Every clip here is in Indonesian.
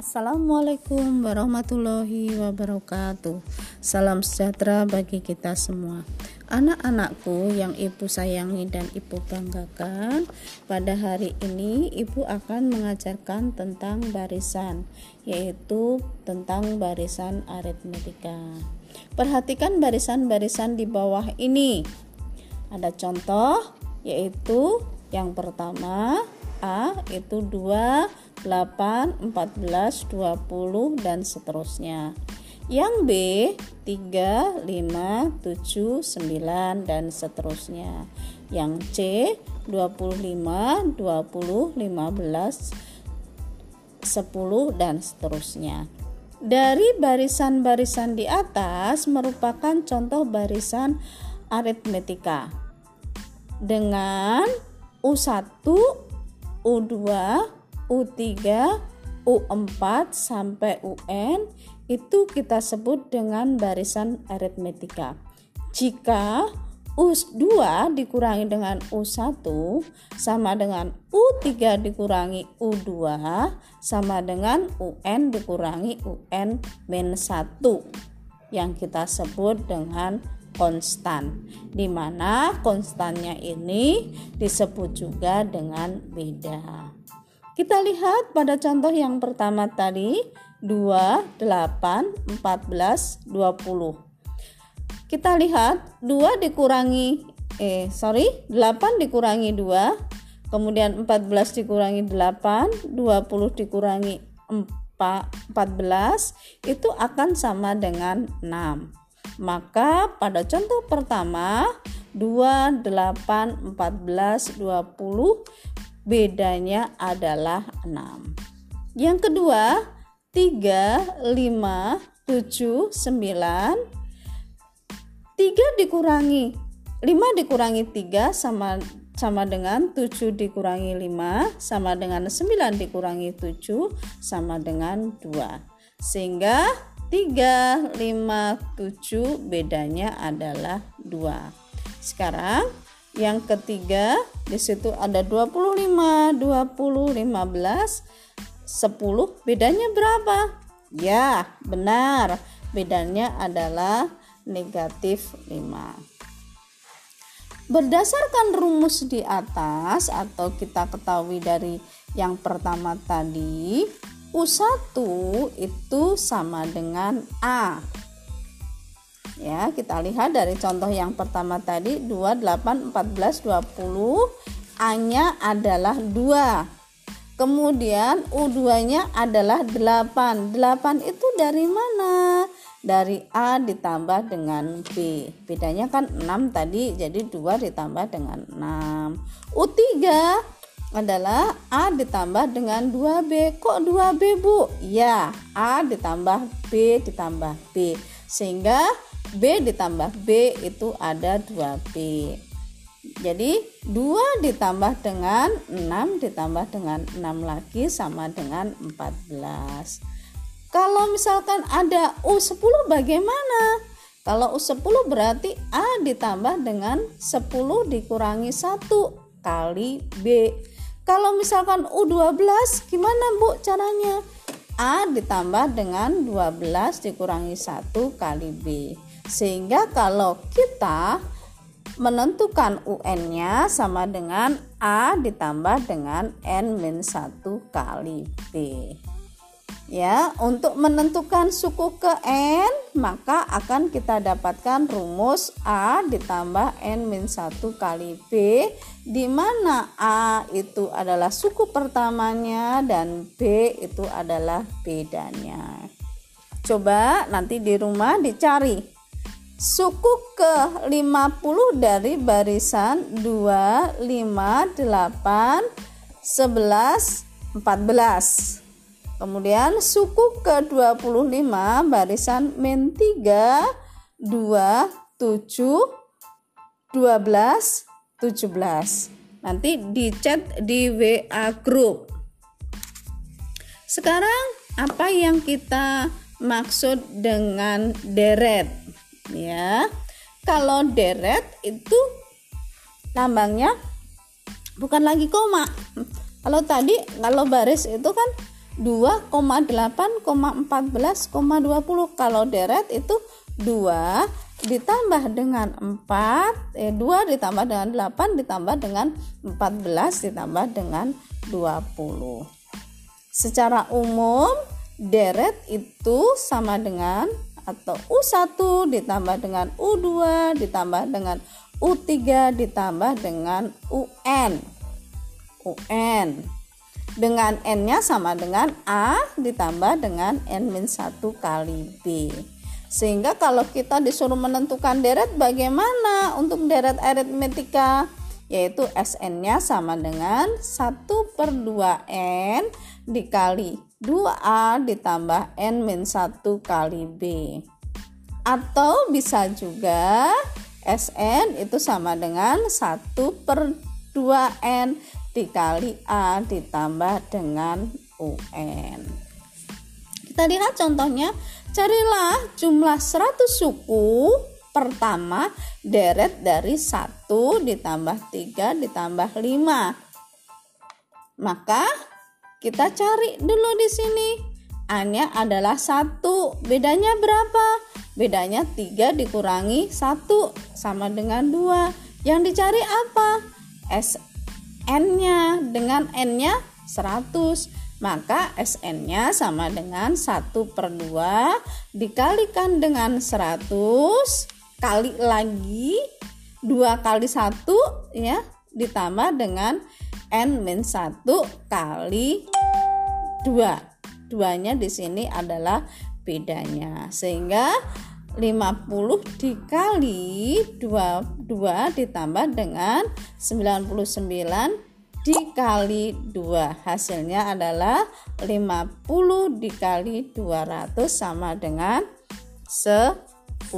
Assalamualaikum warahmatullahi wabarakatuh. Salam sejahtera bagi kita semua. Anak-anakku yang ibu sayangi dan ibu banggakan, pada hari ini ibu akan mengajarkan tentang barisan, yaitu tentang barisan aritmetika. Perhatikan barisan-barisan di bawah ini. Ada contoh, yaitu yang pertama A itu 2 8, 14, 20 dan seterusnya. Yang B 3, 5, 7, 9 dan seterusnya. Yang C 25, 20, 15, 10 dan seterusnya. Dari barisan-barisan di atas merupakan contoh barisan aritmetika dengan U1, U2, U3, U4 sampai UN itu kita sebut dengan barisan aritmetika. Jika U2 dikurangi dengan U1 sama dengan U3 dikurangi U2 sama dengan UN dikurangi UN min 1 yang kita sebut dengan konstan di mana konstannya ini disebut juga dengan beda. Kita lihat pada contoh yang pertama tadi 2, 8, 14, 20. Kita lihat 2 dikurangi eh sorry 8 dikurangi 2 kemudian 14 dikurangi 8 20 dikurangi 4, 14 itu akan sama dengan 6 maka pada contoh pertama 2, 8, 14, 20 bedanya adalah 6. Yang kedua, 3, 5, 7, 9. 3 dikurangi 5 dikurangi 3 sama sama dengan 7 dikurangi 5 sama dengan 9 dikurangi 7 sama dengan 2. Sehingga 3, 5, 7 bedanya adalah 2. Sekarang yang ketiga di situ ada 25 20 15 10 bedanya berapa? Ya benar. Bedanya adalah negatif 5 berdasarkan rumus di atas atau kita ketahui dari yang pertama tadi U1 itu sama dengan A Ya, kita lihat dari contoh yang pertama tadi 2 8 14 20 A-nya adalah 2. Kemudian U2-nya adalah 8. 8 itu dari mana? Dari A ditambah dengan B. Bedanya kan 6 tadi, jadi 2 ditambah dengan 6. U3 adalah A ditambah dengan 2B. Kok 2B, Bu? Ya, A ditambah B ditambah B. Sehingga B ditambah B itu ada 2B. Jadi 2 ditambah dengan 6 ditambah dengan 6 lagi sama dengan 14. Kalau misalkan ada U10 bagaimana? Kalau U10 berarti A ditambah dengan 10 dikurangi 1 kali B. Kalau misalkan U12 gimana Bu caranya? A ditambah dengan 12 dikurangi 1 kali B. Sehingga kalau kita menentukan UN-nya sama dengan A ditambah dengan N-1 kali B. Ya, untuk menentukan suku ke N, maka akan kita dapatkan rumus A ditambah N-1 kali B, di mana A itu adalah suku pertamanya dan B itu adalah bedanya. Coba nanti di rumah dicari Suku ke 50 dari barisan 2, 5, 8, 11, 14. Kemudian suku ke 25 barisan min 3, 2, 7, 12, 17. Nanti di chat di WA group. Sekarang apa yang kita maksud dengan deret? Ya. Kalau deret itu lambangnya bukan lagi koma. Kalau tadi kalau baris itu kan 2,8,14,20 kalau deret itu 2 ditambah dengan 4 eh 2 ditambah dengan 8 ditambah dengan 14 ditambah dengan 20 secara umum deret itu sama dengan atau U1 ditambah dengan U2 ditambah dengan U3 ditambah dengan UN UN dengan N-nya sama dengan A ditambah dengan N-1 kali B. Sehingga kalau kita disuruh menentukan deret bagaimana untuk deret aritmetika? Yaitu SN-nya sama dengan 1 per 2N dikali 2A ditambah N-1 kali B. Atau bisa juga SN itu sama dengan 1 per 2N dikali A ditambah dengan UN kita lihat contohnya. Carilah jumlah 100 suku pertama deret dari 1 ditambah 3 ditambah 5. Maka kita cari dulu di sini. A-nya adalah 1. Bedanya berapa? Bedanya 3 dikurangi 1 sama dengan 2. Yang dicari apa? SN-nya dengan N-nya 100 maka SN-nya sama dengan 1 per 2 dikalikan dengan 100 kali lagi 2 kali 1 ya ditambah dengan N-1 kali 2 duanya di sini adalah bedanya. Sehingga 50 dikali 2, 2 ditambah dengan 99 dikali 2 hasilnya adalah 50 dikali 200 sama dengan 10.000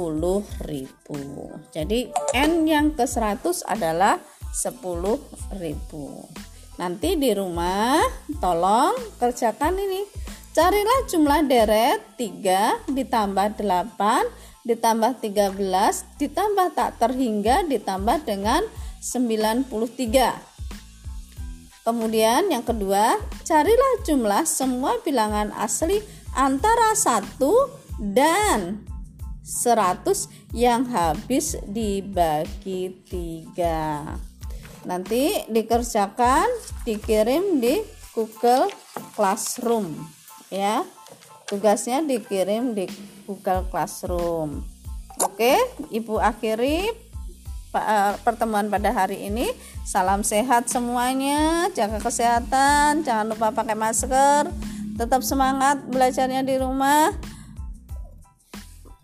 jadi N yang ke 100 adalah 10.000 nanti di rumah tolong kerjakan ini. Carilah jumlah deret 3 ditambah 8 ditambah 13 ditambah tak terhingga ditambah dengan 93 Kemudian yang kedua, carilah jumlah semua bilangan asli antara 1 dan 100 yang habis dibagi 3. Nanti dikerjakan, dikirim di Google Classroom ya. Tugasnya dikirim di Google Classroom. Oke, Ibu akhiri Eh, pertemuan pada hari ini. Salam sehat semuanya, jaga kesehatan, jangan lupa pakai masker, tetap semangat belajarnya di rumah.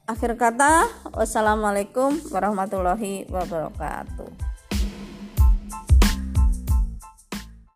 Akhir kata, wassalamualaikum warahmatullahi wabarakatuh.